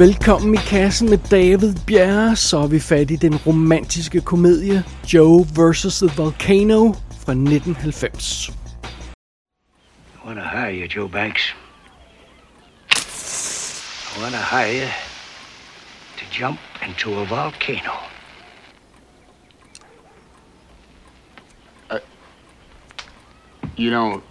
Velkommen i kassen med David Bjerre, så er vi fat i den romantiske komedie Joe vs. The Volcano fra 1990. I want to hire you, Joe Banks. I want to hire you to jump into a volcano. Uh, you know,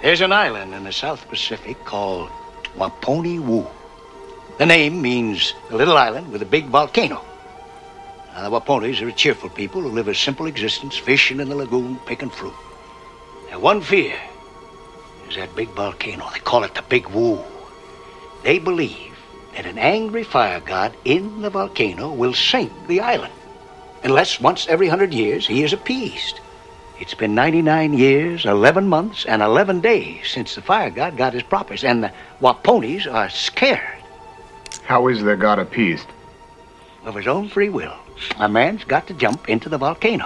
There's an island in the South Pacific called Waponi Wu. The name means a little island with a big volcano. Now, the Waponis are a cheerful people who live a simple existence, fishing in the lagoon, picking fruit. Their one fear is that big volcano. They call it the Big Wu. They believe that an angry fire god in the volcano will sink the island, unless once every hundred years he is appeased. It's been 99 years, 11 months, and 11 days since the fire god got his properties, and the Waponis are scared. How is their god appeased? Of his own free will. A man's got to jump into the volcano.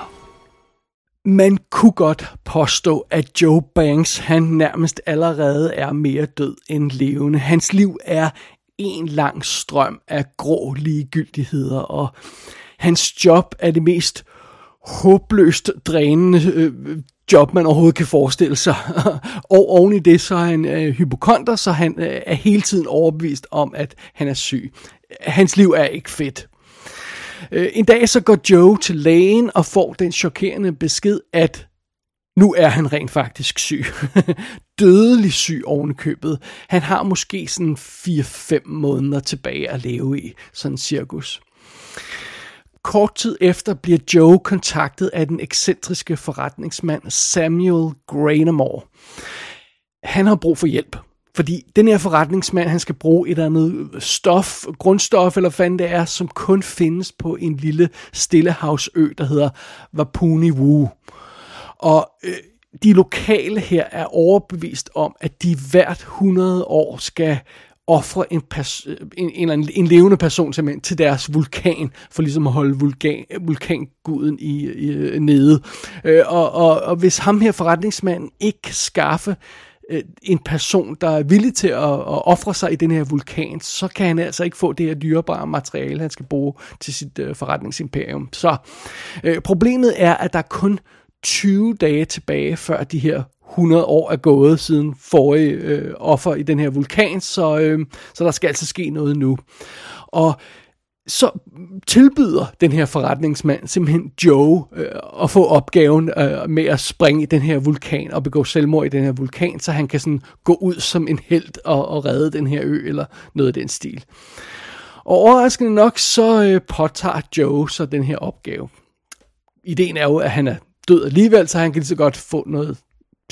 Man kunne godt påstå, at Joe Banks han nærmest allerede er mere død end levende. Hans liv er en lang strøm af grå ligegyldigheder, og hans job er det mest håbløst drænende øh, job, man overhovedet kan forestille sig. og oven i det, så er han øh, hypokonter, så han øh, er hele tiden overbevist om, at han er syg. Hans liv er ikke fedt. Øh, en dag så går Joe til lægen og får den chokerende besked, at nu er han rent faktisk syg. Dødelig syg ovenkøbet. Han har måske sådan 4-5 måneder tilbage at leve i, sådan en cirkus. Kort tid efter bliver Joe kontaktet af den ekscentriske forretningsmand Samuel Granamore. Han har brug for hjælp, fordi den her forretningsmand, han skal bruge et eller andet stof, grundstof eller hvad det er, som kun findes på en lille stillehavsø, der hedder Wapuni Wu. Og øh, de lokale her er overbevist om, at de hvert 100 år skal ofre en, pers- en, en, en levende person simpelthen til deres vulkan, for ligesom at holde vulkan, vulkanguden i, i, nede. Øh, og, og, og hvis ham her forretningsmanden ikke kan skaffe øh, en person, der er villig til at, at ofre sig i den her vulkan, så kan han altså ikke få det her dyrebare materiale, han skal bruge til sit øh, forretningsimperium. Så øh, problemet er, at der er kun 20 dage tilbage, før de her 100 år er gået siden forrige øh, offer i den her vulkan, så, øh, så der skal altså ske noget nu. Og så tilbyder den her forretningsmand simpelthen Joe øh, at få opgaven øh, med at springe i den her vulkan og begå selvmord i den her vulkan, så han kan sådan gå ud som en held og, og redde den her ø eller noget af den stil. Og overraskende nok, så øh, påtager Joe så den her opgave. Ideen er jo, at han er død alligevel, så han kan lige så godt få noget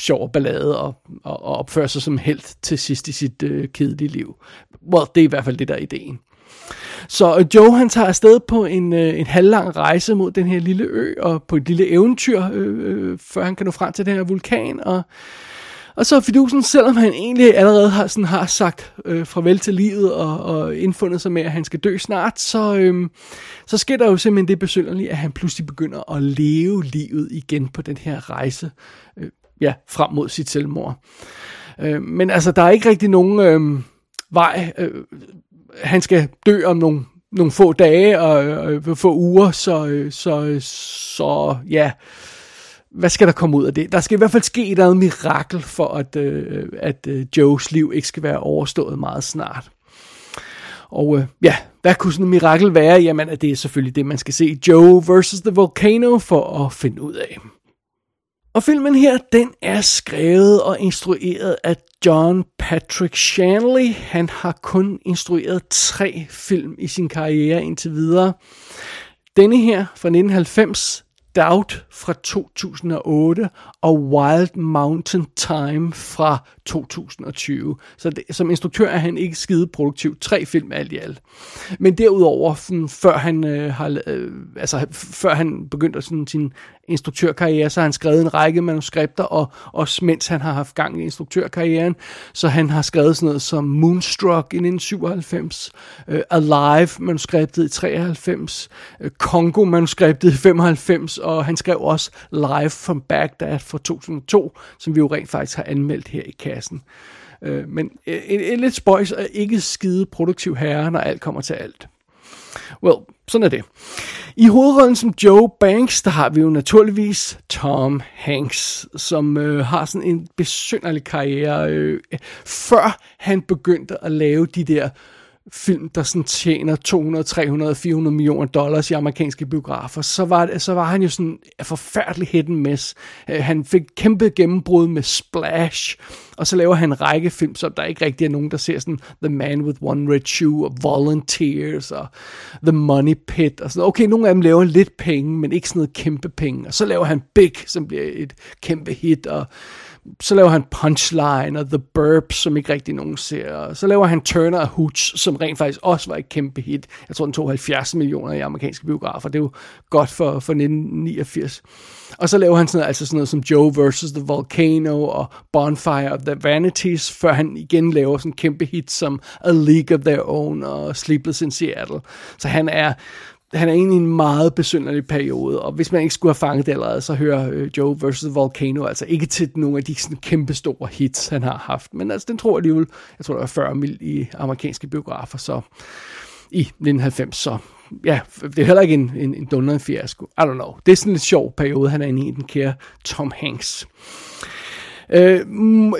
sjov ballade og, og, og opføre sig som helt til sidst i sit øh, kedelige liv. Well, det er i hvert fald det, der er ideen. Så øh, Joe han tager afsted på en, øh, en halvlang rejse mod den her lille ø, og på et lille eventyr, øh, øh før han kan nå frem til den her vulkan, og og så fidusen, selvom han egentlig allerede har, sådan, har sagt øh, farvel til livet og, og indfundet sig med, at han skal dø snart, så, øh, så sker der jo simpelthen det besynderlige, at han pludselig begynder at leve livet igen på den her rejse øh, ja, frem mod sit selvmord. Øh, men altså, der er ikke rigtig nogen øh, vej. Øh, han skal dø om nogle, nogle få dage og øh, øh få uger, så, øh, så, øh, så ja, hvad skal der komme ud af det? Der skal i hvert fald ske et eller andet mirakel for, at, øh, at øh, Joes liv ikke skal være overstået meget snart. Og øh, ja, hvad kunne sådan et mirakel være? Jamen, det er selvfølgelig det, man skal se Joe versus The Volcano for at finde ud af. Og filmen her, den er skrevet og instrueret af John Patrick Shanley. Han har kun instrueret tre film i sin karriere indtil videre. Denne her fra 1990, Doubt fra 2008 og Wild Mountain Time fra 2020. Så det, som instruktør er han ikke skide produktiv. Tre film alt i alt. Men derudover, før han øh, har, øh, altså før han begyndte sådan sin instruktørkarriere, så har han skrevet en række manuskripter, og også mens han har haft gang i instruktørkarrieren, så han har skrevet sådan noget som Moonstruck i 1997, øh, Alive manuskriptet i 93, øh, Congo manuskriptet i 95, og han skrev også Live from Baghdad fra 2002, som vi jo rent faktisk har anmeldt her i kassen. Uh, men øh, en, en lidt spøjs og ikke skide produktiv herre, når alt kommer til alt. Well, sådan er det. I hovedrollen som Joe Banks, der har vi jo naturligvis Tom Hanks, som øh, har sådan en besynderlig karriere. Øh, før han begyndte at lave de der film, der sådan tjener 200, 300, 400 millioner dollars i amerikanske biografer, så var, så var han jo sådan en forfærdelig hit and miss. Øh, han fik kæmpe gennembrud med Splash, og så laver han en række film, som der ikke rigtig er nogen, der ser sådan The Man with One Red Shoe, og Volunteers, og The Money Pit, og sådan Okay, nogle af dem laver lidt penge, men ikke sådan noget kæmpe penge. Og så laver han Big, som bliver et kæmpe hit, og så laver han Punchline og The Burp, som ikke rigtig nogen ser. Og så laver han Turner og Hooch, som rent faktisk også var et kæmpe hit. Jeg tror, den tog 70 millioner i amerikanske biografer. Det er jo godt for, for 1989. Og så laver han sådan noget, altså sådan noget som Joe vs. The Volcano og Bonfire of the Vanities, før han igen laver sådan en kæmpe hit som A League of Their Own og Sleepless in Seattle. Så han er han er egentlig i en meget besynderlig periode, og hvis man ikke skulle have fanget det allerede, så hører øh, Joe vs. Volcano altså ikke til nogle af de sådan, kæmpe store hits, han har haft. Men altså, den tror jeg alligevel, jeg tror, der var 40 mil i amerikanske biografer, så i 1990, så ja, det er heller ikke en, en, en dundrende fiasko. I don't know. Det er sådan en lidt sjov periode, han er inde i, den kære Tom Hanks. Øh,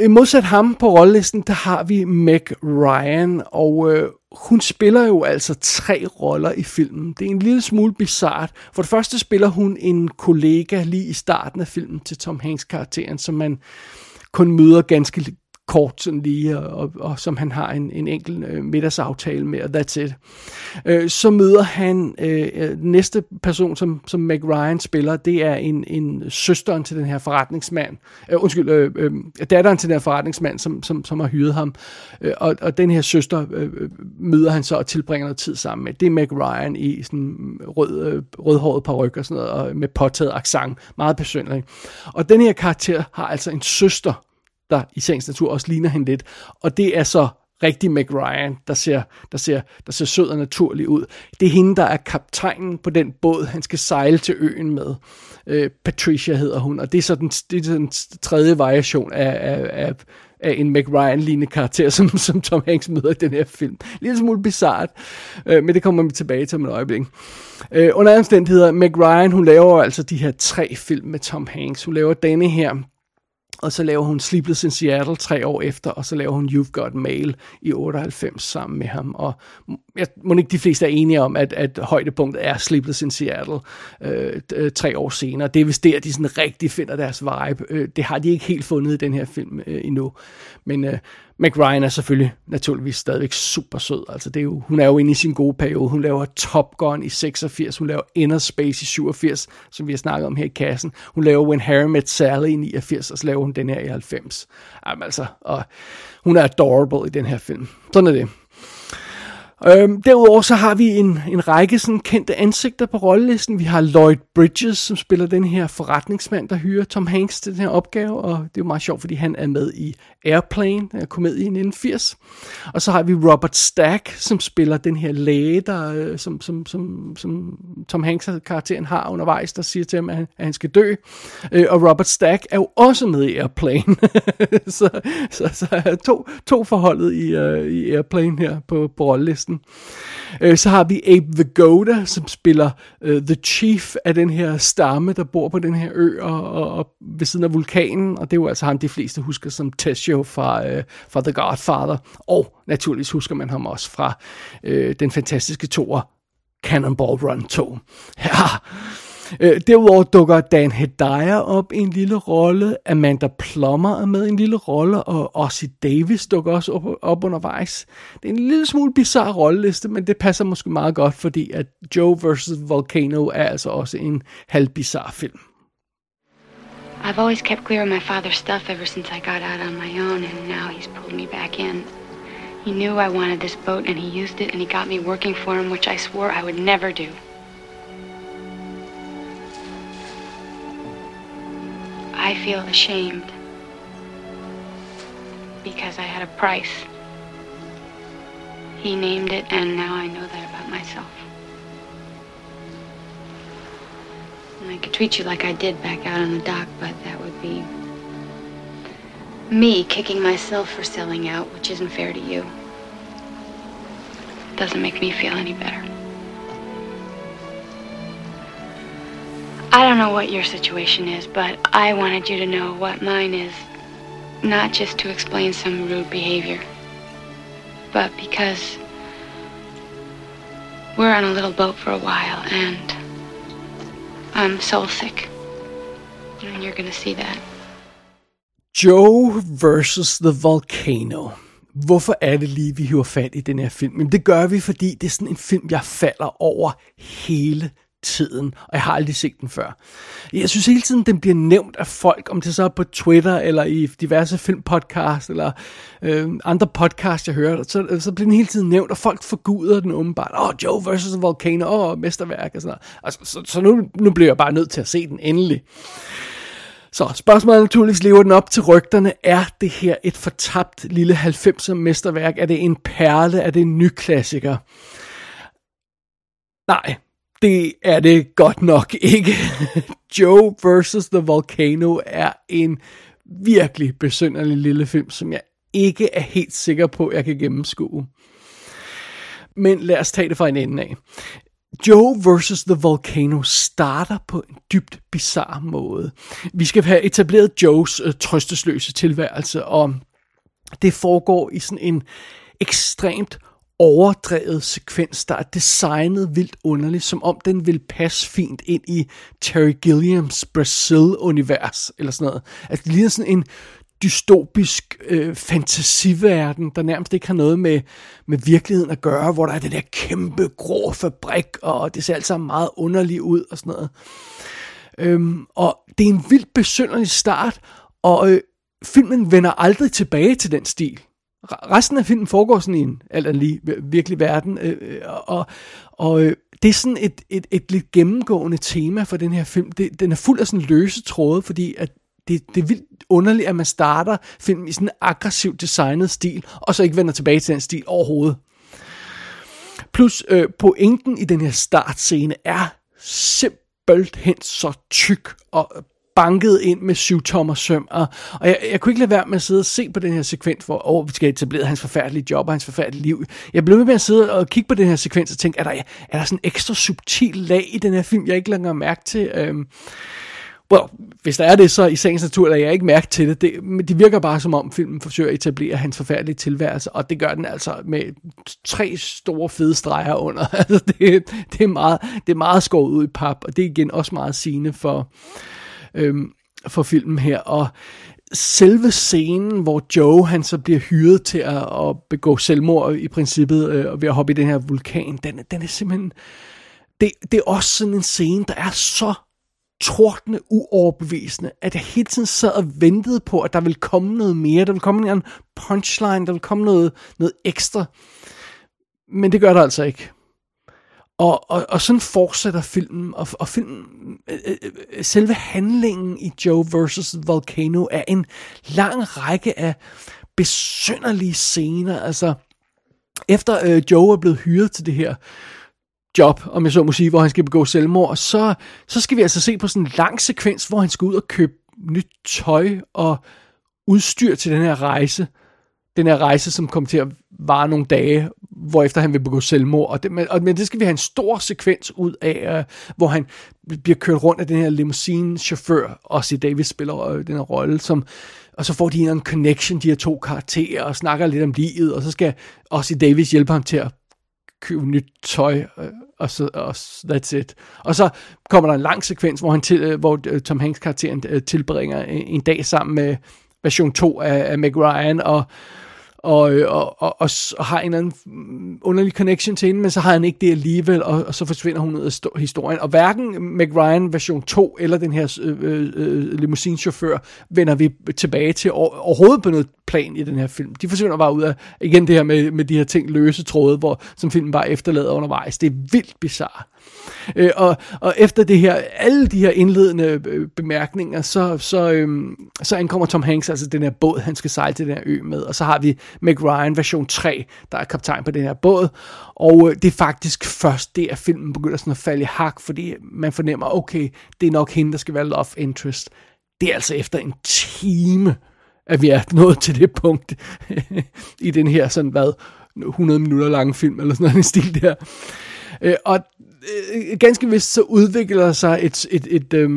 I modsat ham på rollelisten, der har vi Meg Ryan, og øh, hun spiller jo altså tre roller i filmen. Det er en lille smule bizart. For det første spiller hun en kollega lige i starten af filmen til Tom Hanks karakteren, som man kun møder ganske kort sådan lige, og, og, og som han har en, en enkelt øh, middagsaftale med, og that's it. Øh, så møder han øh, øh, næste person, som, som Meg Ryan spiller, det er en, en søsteren til den her forretningsmand, øh, undskyld, øh, øh, datteren til den her forretningsmand, som, som, som har hyret ham, øh, og, og den her søster øh, øh møder han så og tilbringer noget tid sammen med. Det er Meg Ryan i sådan rød, øh, rødhåret paryk og sådan noget, og med påtaget accent, meget personligt. Og den her karakter har altså en søster, der i sagens natur også ligner hende lidt. Og det er så rigtig Meg Ryan, der ser, der, ser, der ser sød og naturlig ud. Det er hende, der er kaptajnen på den båd, han skal sejle til øen med. Øh, Patricia hedder hun, og det er så den, det er den tredje variation af, af, af, af en Meg Ryan-lignende karakter, som, som Tom Hanks møder i den her film. Lidt smule bizart, øh, men det kommer vi tilbage til om et øjeblik. Øh, under omstændigheder, Meg Ryan, hun laver altså de her tre film med Tom Hanks. Hun laver denne her, og så laver hun Sleepless in Seattle tre år efter, og så laver hun You've Got Mail i 98 sammen med ham. Og jeg må ikke de fleste er enige om, at, at højdepunktet er Sleepless in Seattle øh, tre år senere. Det er vist der, de sådan rigtig finder deres vibe. Øh, det har de ikke helt fundet i den her film øh, endnu. Men, øh, McRyan er selvfølgelig naturligvis stadigvæk super sød. Altså det er jo, hun er jo inde i sin gode periode. Hun laver Top Gun i 86, hun laver Inner Space i 87, som vi har snakket om her i kassen. Hun laver When Harry Met Sally i 89, og så laver hun den her i 90. Jamen altså, og hun er adorable i den her film. Sådan er det. Øhm, derudover så har vi en, en række sådan kendte ansigter på rollelisten. Vi har Lloyd Bridges, som spiller den her forretningsmand, der hyrer Tom Hanks til den her opgave, og det er jo meget sjovt, fordi han er med i Airplane, øh, komedien komedie i 1980. Og så har vi Robert Stack, som spiller den her læge, der, øh, som, som, som, som Tom Hanks karakteren har undervejs, der siger til ham, at han, at han skal dø. Øh, og Robert Stack er jo også med i Airplane. så, så, så to, to forholdet i, uh, i Airplane her på, på rollelisten. Uh, så har vi Abe Vigoda, som spiller uh, The Chief af den her stamme, der bor på den her ø og, og, og ved siden af vulkanen. Og det er jo altså ham, de fleste husker som Tessio fra, øh, fra The Godfather, og naturligvis husker man ham også fra øh, den fantastiske toer Cannonball Run 2. Ja. Øh, derudover dukker Dan Hedaya op i en lille rolle, Amanda Plummer er med i en lille rolle, og Ossie Davis dukker også op, op undervejs. Det er en lille smule bizarre rolleliste, men det passer måske meget godt, fordi at Joe vs. Volcano er altså også en halv bizarre film. I've always kept clear of my father's stuff ever since I got out on my own, and now he's pulled me back in. He knew I wanted this boat, and he used it, and he got me working for him, which I swore I would never do. I feel ashamed because I had a price. He named it, and now I know that about myself. And I could treat you like I did back out on the dock, but that would be me kicking myself for selling out, which isn't fair to you. It Doesn't make me feel any better. I don't know what your situation is, but I wanted you to know what mine is. Not just to explain some rude behavior, but because we're on a little boat for a while and I'm soul sick. And you're gonna see that. Joe versus The Volcano. Hvorfor er det lige, vi hiver fat i den her film? Men det gør vi, fordi det er sådan en film, jeg falder over hele tiden, og jeg har aldrig set den før. Jeg synes hele tiden, den bliver nævnt af folk, om det så er på Twitter, eller i diverse filmpodcast, eller øh, andre podcasts, jeg hører, så, øh, så bliver den hele tiden nævnt, og folk forguder den åbenbart. Åh, oh, Joe versus Volcano, åh, oh, mesterværk, og sådan noget. Altså, så, så nu, nu bliver jeg bare nødt til at se den endelig. Så spørgsmålet er naturligvis, lever den op til rygterne? Er det her et fortabt lille 90'er mesterværk? Er det en perle? Er det en ny klassiker? Nej, det er det godt nok ikke. Joe versus The Volcano er en virkelig besynderlig lille film, som jeg ikke er helt sikker på, jeg kan gennemskue. Men lad os tage det fra en ende af. Joe vs. The Volcano starter på en dybt bizarre måde. Vi skal have etableret Joes øh, trøstesløse tilværelse, og det foregår i sådan en ekstremt overdrevet sekvens, der er designet vildt underligt, som om den vil passe fint ind i Terry Gilliams Brazil-univers, eller sådan noget. Altså det ligner sådan en dystopisk øh, fantasiverden, der nærmest ikke har noget med, med virkeligheden at gøre, hvor der er den der kæmpe grå fabrik, og det ser alt sammen meget underligt ud og sådan noget. Øhm, og det er en vildt besynderlig start, og øh, filmen vender aldrig tilbage til den stil. Resten af filmen foregår sådan i en alt lige virkelig verden, øh, øh, og, og øh, det er sådan et, et, et lidt gennemgående tema for den her film. Det, den er fuld af sådan løse tråde, fordi at det, det er vildt underligt, at man starter filmen i sådan en aggressivt designet stil, og så ikke vender tilbage til den stil overhovedet. Plus øh, pointen i den her startscene er simpelthen så tyk og banket ind med syv tommer søm, og, og jeg, jeg kunne ikke lade være med at sidde og se på den her sekvens, hvor oh, vi skal etablere hans forfærdelige job og hans forfærdelige liv. Jeg blev med at sidde og kigge på den her sekvens og tænke, er der, er der sådan en ekstra subtil lag i den her film, jeg ikke længere mærke til? Øhm, well, hvis der er det, så i sagens natur er jeg ikke mærke til det. det. Men det virker bare som om filmen forsøger at etablere hans forfærdelige tilværelse, og det gør den altså med tre store fede streger under. altså det, det, er meget, det er meget skåret ud i pap, og det er igen også meget sigende for, øh, for filmen her. Og selve scenen, hvor Joe han så bliver hyret til at, at begå selvmord i princippet, øh, ved at hoppe i den her vulkan, den, den er simpelthen... Det, det er også sådan en scene, der er så tordne uoverbevisende, at jeg hele tiden sad og ventede på, at der ville komme noget mere, der ville komme en punchline, der ville komme noget, noget ekstra. Men det gør der altså ikke. Og, og, og sådan fortsætter filmen, og, og filmen, øh, øh, øh, selve handlingen i Joe versus Volcano er en lang række af besynderlige scener. Altså, efter øh, Joe er blevet hyret til det her job, om jeg så må sige, hvor han skal begå selvmord, så, så skal vi altså se på sådan en lang sekvens, hvor han skal ud og købe nyt tøj og udstyr til den her rejse. Den her rejse, som kommer til at vare nogle dage, hvor efter han vil begå selvmord. Og det, men, og, men det skal vi have en stor sekvens ud af, øh, hvor han bliver kørt rundt af den her limousine-chauffør, og C. Davis spiller øh, den her rolle, som, og så får de en connection, de her to karakterer, og snakker lidt om livet, og så skal også Davis hjælpe ham til at købe nyt tøj, øh, og så og that's it. Og så kommer der en lang sekvens, hvor, han til, øh, hvor øh, Tom Hanks karakteren tilbringer en dag sammen med version 2 af, af Meg Ryan, og og, og, og, og, og har en eller anden underlig connection til hende, men så har han ikke det alligevel, og, og så forsvinder hun ud af historien. Og hverken Meg Ryan version 2 eller den her øh, øh, limousinechauffør vender vi tilbage til overhovedet på noget plan i den her film. De forsvinder bare ud af, igen det her med, med de her ting, løse tråde, hvor, som filmen bare efterlader undervejs. Det er vildt bizarre. Øh, og, og efter det her, alle de her indledende øh, bemærkninger, så, så, øhm, så ankommer Tom Hanks, altså den her båd, han skal sejle til den her ø med. Og så har vi Meg Ryan version 3, der er kaptajn på den her båd. Og øh, det er faktisk først det, at filmen begynder sådan at falde i hak, fordi man fornemmer, okay, det er nok hende, der skal være love interest. Det er altså efter en time, at vi er nået til det punkt i den her sådan, hvad, 100 minutter lange film, eller sådan noget en stil der. Øh, og øh, ganske vist så udvikler sig et, et, et, øh,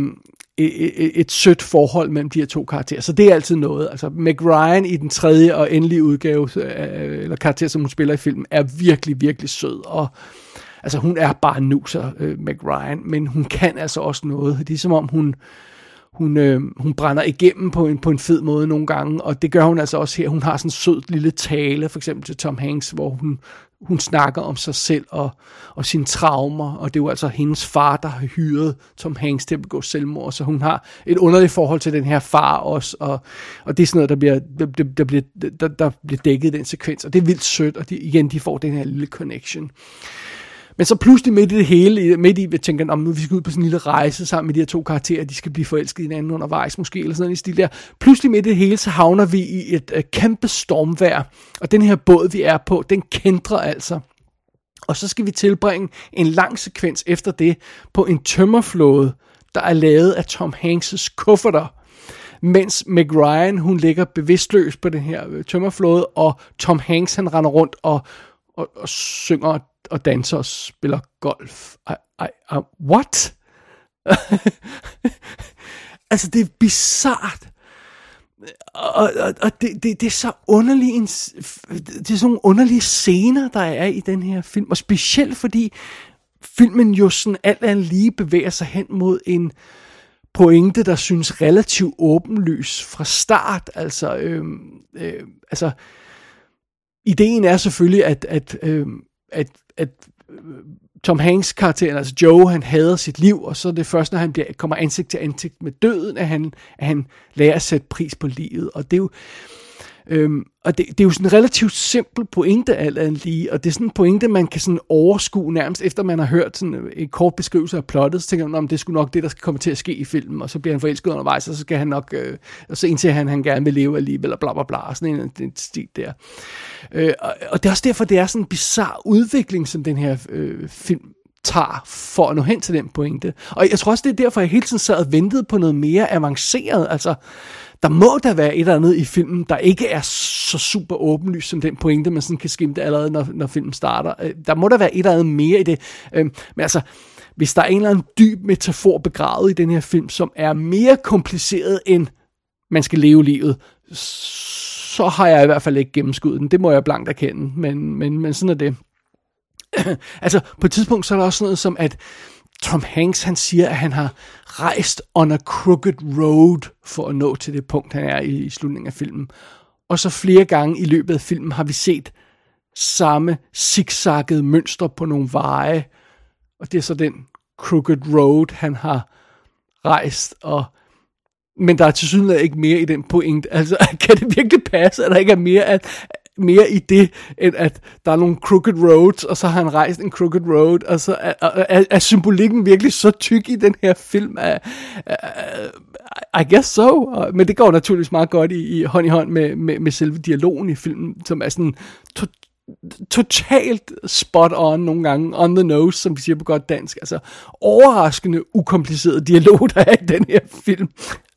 et, et, et sødt forhold mellem de her to karakterer. Så det er altid noget. Altså Meg Ryan i den tredje og endelige udgave, øh, eller karakter, som hun spiller i filmen, er virkelig, virkelig sød. Og altså hun er bare nuser, øh, Meg Ryan, men hun kan altså også noget. Det er som om hun hun, øh, hun brænder igennem på en, på en fed måde nogle gange, og det gør hun altså også her. Hun har sådan en sød lille tale, for eksempel til Tom Hanks, hvor hun, hun snakker om sig selv og, og sine traumer, og det er jo altså hendes far, der har hyret Tom Hanks til at begå selvmord, så hun har et underligt forhold til den her far også, og, og det er sådan noget, der bliver, der, der, bliver, der, der bliver dækket i den sekvens, og det er vildt sødt, og de, igen, de får den her lille connection. Men så pludselig midt i det hele, midt i, vi tænker, om nu vi skal ud på sådan en lille rejse sammen med de her to karakterer, de skal blive forelsket i hinanden undervejs måske, eller sådan en stil der. Pludselig midt i det hele, så havner vi i et øh, kæmpe stormvejr, og den her båd, vi er på, den kendrer altså. Og så skal vi tilbringe en lang sekvens efter det på en tømmerflåde, der er lavet af Tom Hanks' kufferter mens Meg Ryan, hun ligger bevidstløs på den her øh, tømmerflåde, og Tom Hanks, han render rundt og, og, og synger og danser og spiller golf. I, I, I, what? altså, det er bizart. Og, og, og det, det, det er så underlige, det er sådan nogle underlige scener, der er i den her film. Og specielt fordi filmen jo sådan alt andet lige bevæger sig hen mod en pointe, der synes relativt åbenlys fra start. Altså, øh, øh, altså ideen er selvfølgelig, at, at, øh, at at øh, Tom Hanks karakteren, altså Joe, han hader sit liv, og så er det først, når han bliver, kommer ansigt til ansigt med døden, at han, at han lærer at sætte pris på livet. Og det er jo, Øhm, og det, det er jo sådan en relativt simpel pointe alt andet lige, og det er sådan en pointe, man kan sådan overskue nærmest, efter man har hørt sådan øh, en kort beskrivelse af plottet, så tænker man, om det skulle nok det, der skal komme til at ske i filmen, og så bliver han forelsket undervejs, og så skal han nok, øh, og så indtil han, han gerne vil leve alligevel, og bla bla bla, sådan en, en stil der. Øh, og, og det er også derfor, det er sådan en bizarre udvikling, som den her øh, film tager for at nå hen til den pointe. Og jeg tror også, det er derfor, jeg hele tiden sad og ventede på noget mere avanceret. Altså, der må der være et eller andet i filmen, der ikke er så super åbenlyst som den pointe, man sådan kan skimte allerede, når, når filmen starter. Øh, der må der være et eller andet mere i det. Øhm, men altså, hvis der er en eller anden dyb metafor begravet i den her film, som er mere kompliceret end man skal leve livet, så har jeg i hvert fald ikke gennemskuddet den. Det må jeg blankt erkende, men, men, men sådan er det. altså, på et tidspunkt så er der også noget som, at Tom Hanks, han siger, at han har rejst on a crooked road for at nå til det punkt, han er i, i slutningen af filmen. Og så flere gange i løbet af filmen har vi set samme zigzaggede mønster på nogle veje. Og det er så den crooked road, han har rejst. Og men der er til synligheden ikke mere i den point. Altså, kan det virkelig passe, at der ikke er mere, at, mere i det, end at der er nogle crooked roads, og så har han rejst en crooked road, og så er, er, er symbolikken virkelig så tyk i den her film. Er, er, I guess so. Men det går naturligvis meget godt i, i hånd i hånd med, med, med selve dialogen i filmen, som er sådan to, totalt spot on nogle gange, on the nose, som vi siger på godt dansk. Altså overraskende ukompliceret dialog, der er i den her film.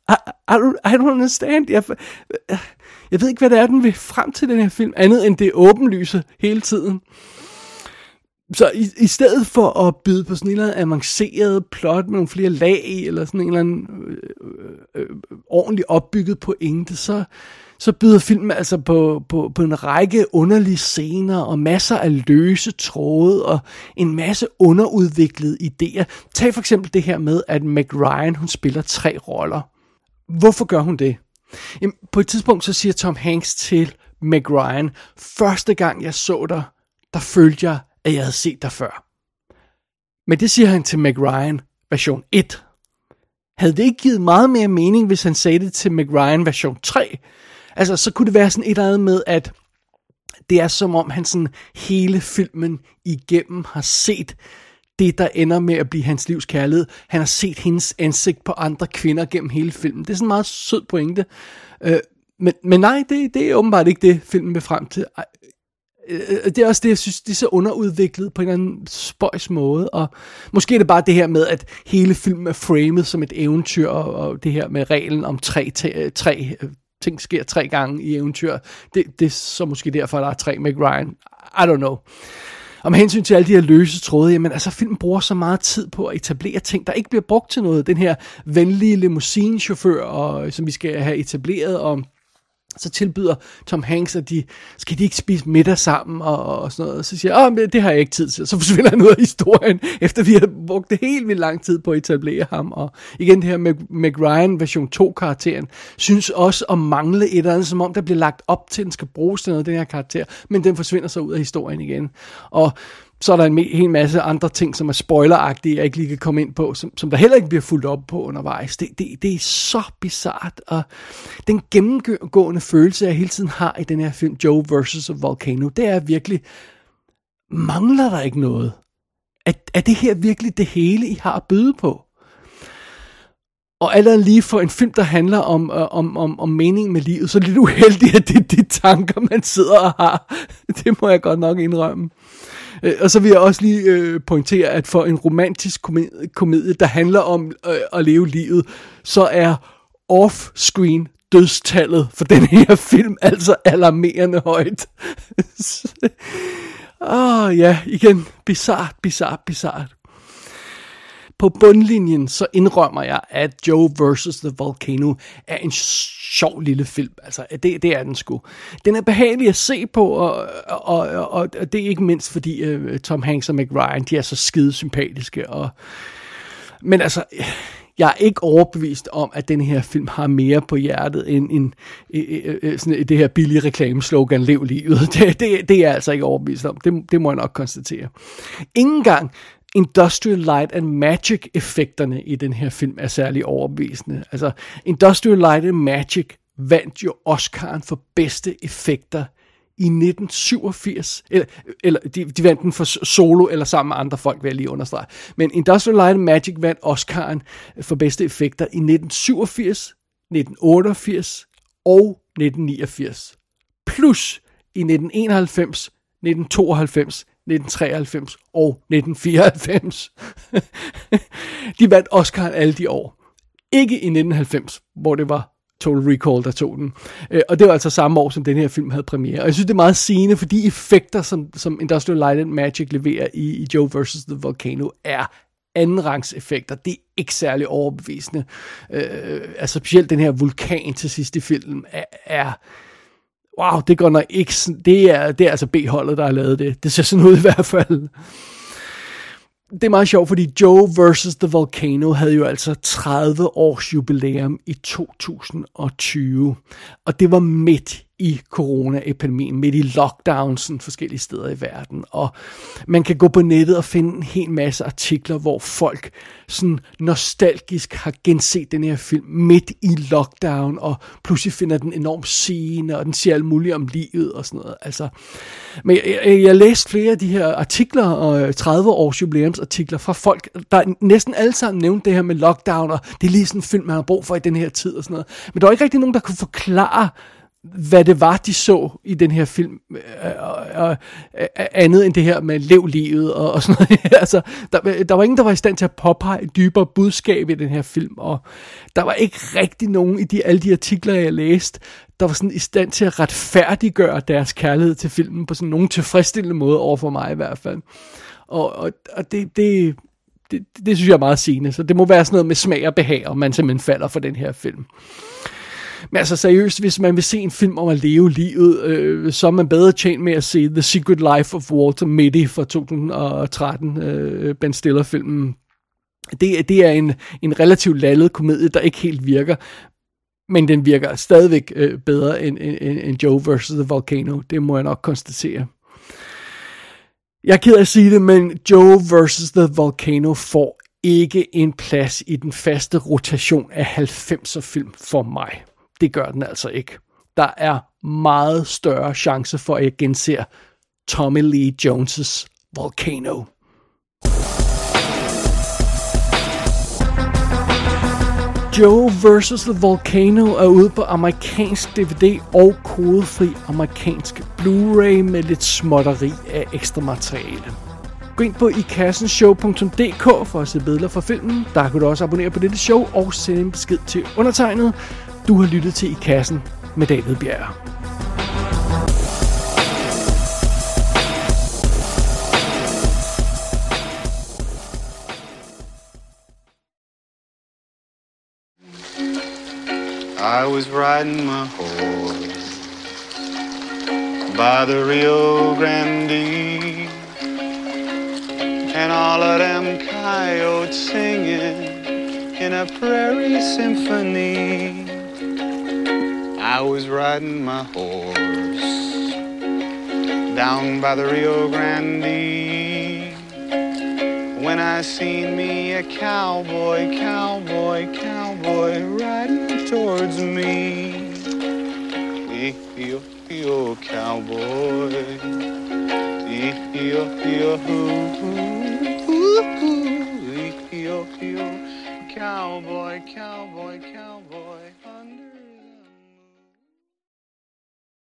I, I, I don't understand. Jeg, jeg ved ikke, hvad det er, den vil frem til den her film, andet end det åbenlyse hele tiden. Så i, i stedet for at byde på sådan en eller anden avanceret plot med nogle flere lag i, eller sådan en eller anden øh, øh, øh, ordentligt opbygget pointe, så, så byder filmen altså på, på, på en række underlige scener og masser af løse tråde og en masse underudviklede idéer. Tag for eksempel det her med, at Meg Ryan, hun spiller tre roller. Hvorfor gør hun det? Jamen, på et tidspunkt så siger Tom Hanks til Meg Ryan, første gang jeg så dig, der følte jeg, at jeg havde set dig før. Men det siger han til Meg Ryan version 1. Havde det ikke givet meget mere mening, hvis han sagde det til Meg Ryan version 3? Altså, så kunne det være sådan et eller andet med, at det er som om han sådan hele filmen igennem har set det, der ender med at blive hans livs kærlighed. Han har set hendes ansigt på andre kvinder gennem hele filmen. Det er sådan en meget sød pointe. Øh, men, men nej, det, det er åbenbart ikke det, filmen vil frem til. Øh, øh, det er også det, jeg synes, det er så underudviklet på en eller anden spøjs måde, og måske er det bare det her med, at hele filmen er framet som et eventyr, og, og det her med reglen om tre, øh, tre, tre ting sker tre gange i eventyr, det, det er så måske derfor, der er tre med Ryan. I don't know. Og med hensyn til alle de her løse tråde, jamen altså filmen bruger så meget tid på at etablere ting, der ikke bliver brugt til noget. Den her venlige limousinechauffør, og, som vi skal have etableret, og så tilbyder Tom Hanks, at de, skal de ikke spise middag sammen og, og sådan noget. Så siger jeg, men det har jeg ikke tid til. Så forsvinder han ud af historien, efter vi har brugt det helt vildt lang tid på at etablere ham. Og igen det her med Mac Ryan version 2 karakteren, synes også at mangle et eller andet, som om der bliver lagt op til, at den skal bruges til noget, den her karakter, men den forsvinder så ud af historien igen. Og så er der en hel masse andre ting, som er spoileragtige, jeg ikke lige kan komme ind på, som, som der heller ikke bliver fuldt op på undervejs. Det, det, det er så bizart, og den gennemgående følelse, jeg hele tiden har i den her film, Joe vs. Volcano, det er virkelig, mangler der ikke noget? Er, er det her virkelig det hele, I har at byde på? Og allerede lige for en film, der handler om, øh, om, om, om mening med livet, så er det lidt uheldigt, at det er de tanker, man sidder og har. Det må jeg godt nok indrømme. Øh, og så vil jeg også lige øh, pointere, at for en romantisk komedie, komedie der handler om øh, at leve livet, så er off-screen dødstallet for den her film altså alarmerende højt. Åh oh, ja, igen, bizart, bizart, bizart på bundlinjen, så indrømmer jeg, at Joe vs. The Volcano er en sjov lille film. Altså, det, det er den sgu. Den er behagelig at se på, og, og, og, og det er ikke mindst, fordi uh, Tom Hanks og Meg Ryan, de er så skide sympatiske. Og, men altså, jeg er ikke overbevist om, at den her film har mere på hjertet end, end, end sådan det her billige reklameslogan, lev livet. Det, det, det er jeg altså ikke overbevist om. Det, det må jeg nok konstatere. Ingen gang Industrial Light and Magic effekterne i den her film er særlig overbevisende. Altså, Industrial Light and Magic vandt jo Oscar'en for bedste effekter i 1987, eller, eller de, de vandt den for solo eller sammen med andre folk, vil jeg lige understrege. Men Industrial Light and Magic vandt Oscar'en for bedste effekter i 1987, 1988 og 1989. Plus i 1991, 1992, 1993 og 1994. de vandt Oscar alle de år. Ikke i 1990, hvor det var Total Recall, der tog den. Øh, og det var altså samme år, som den her film havde premiere. Og jeg synes, det er meget sigende, fordi effekter, som, som Industrial Light and Magic leverer i, i Joe vs. The Volcano, er andenrangs effekter. Det er ikke særlig overbevisende. Øh, altså specielt den her vulkan til sidst i filmen er, er wow, det går nok ikke det er, det er altså B-holdet, der har lavet det. Det ser sådan ud i hvert fald. Det er meget sjovt, fordi Joe vs. The Volcano havde jo altså 30 års jubilæum i 2020. Og det var midt i coronaepidemien, midt i lockdownsen forskellige steder i verden. Og man kan gå på nettet og finde en hel masse artikler, hvor folk sådan nostalgisk har genset den her film midt i lockdown, og pludselig finder den enormt scene, og den siger alt muligt om livet og sådan noget. Altså, men jeg, jeg, jeg læste flere af de her artikler, og øh, 30 års jubilæumsartikler fra folk, der næsten alle sammen nævnte det her med lockdown, og det er lige sådan en film, man har brug for i den her tid og sådan noget. Men der var ikke rigtig nogen, der kunne forklare, hvad det var, de så i den her film, øh, øh, øh, øh, andet end det her med lev livet og, og sådan noget. altså, der, der var ingen, der var i stand til at påpege et dybere budskab i den her film, og der var ikke rigtig nogen i de, alle de artikler, jeg læste, der var sådan i stand til at retfærdiggøre deres kærlighed til filmen på sådan nogen tilfredsstillende måde over for mig i hvert fald. Og, og, og det, det, det, det synes jeg er meget sigende, så det må være sådan noget med smag og behag, om man simpelthen falder for den her film. Men altså seriøst, hvis man vil se en film om at leve livet, øh, så er man bedre tjent med at se The Secret Life of Walter Mitty fra 2013, øh, Ben Stiller-filmen. Det, det er en, en relativt lallet komedie, der ikke helt virker, men den virker stadigvæk øh, bedre end, end, end Joe vs. The Volcano. Det må jeg nok konstatere. Jeg er ked af at sige det, men Joe vs. The Volcano får ikke en plads i den faste rotation af 90'er film for mig det gør den altså ikke. Der er meget større chance for, at jeg genser Tommy Lee Jones' Volcano. Joe vs. The Volcano er ude på amerikansk DVD og kodefri amerikansk Blu-ray med lidt småtteri af ekstra materiale. Gå ind på ikassenshow.dk for at se billeder fra filmen. Der kan du også abonnere på dette show og sende en besked til undertegnet. Du har lyttet til I Kassen med David Bjerg. I was riding my horse by the Rio Grande, and all of them coyotes singing in a prairie symphony. I was riding my horse down by the Rio Grande when I seen me a cowboy, cowboy, cowboy riding towards me. Yo, yo, cowboy. Yo, yo, yo, yo, cowboy, cowboy, cowboy.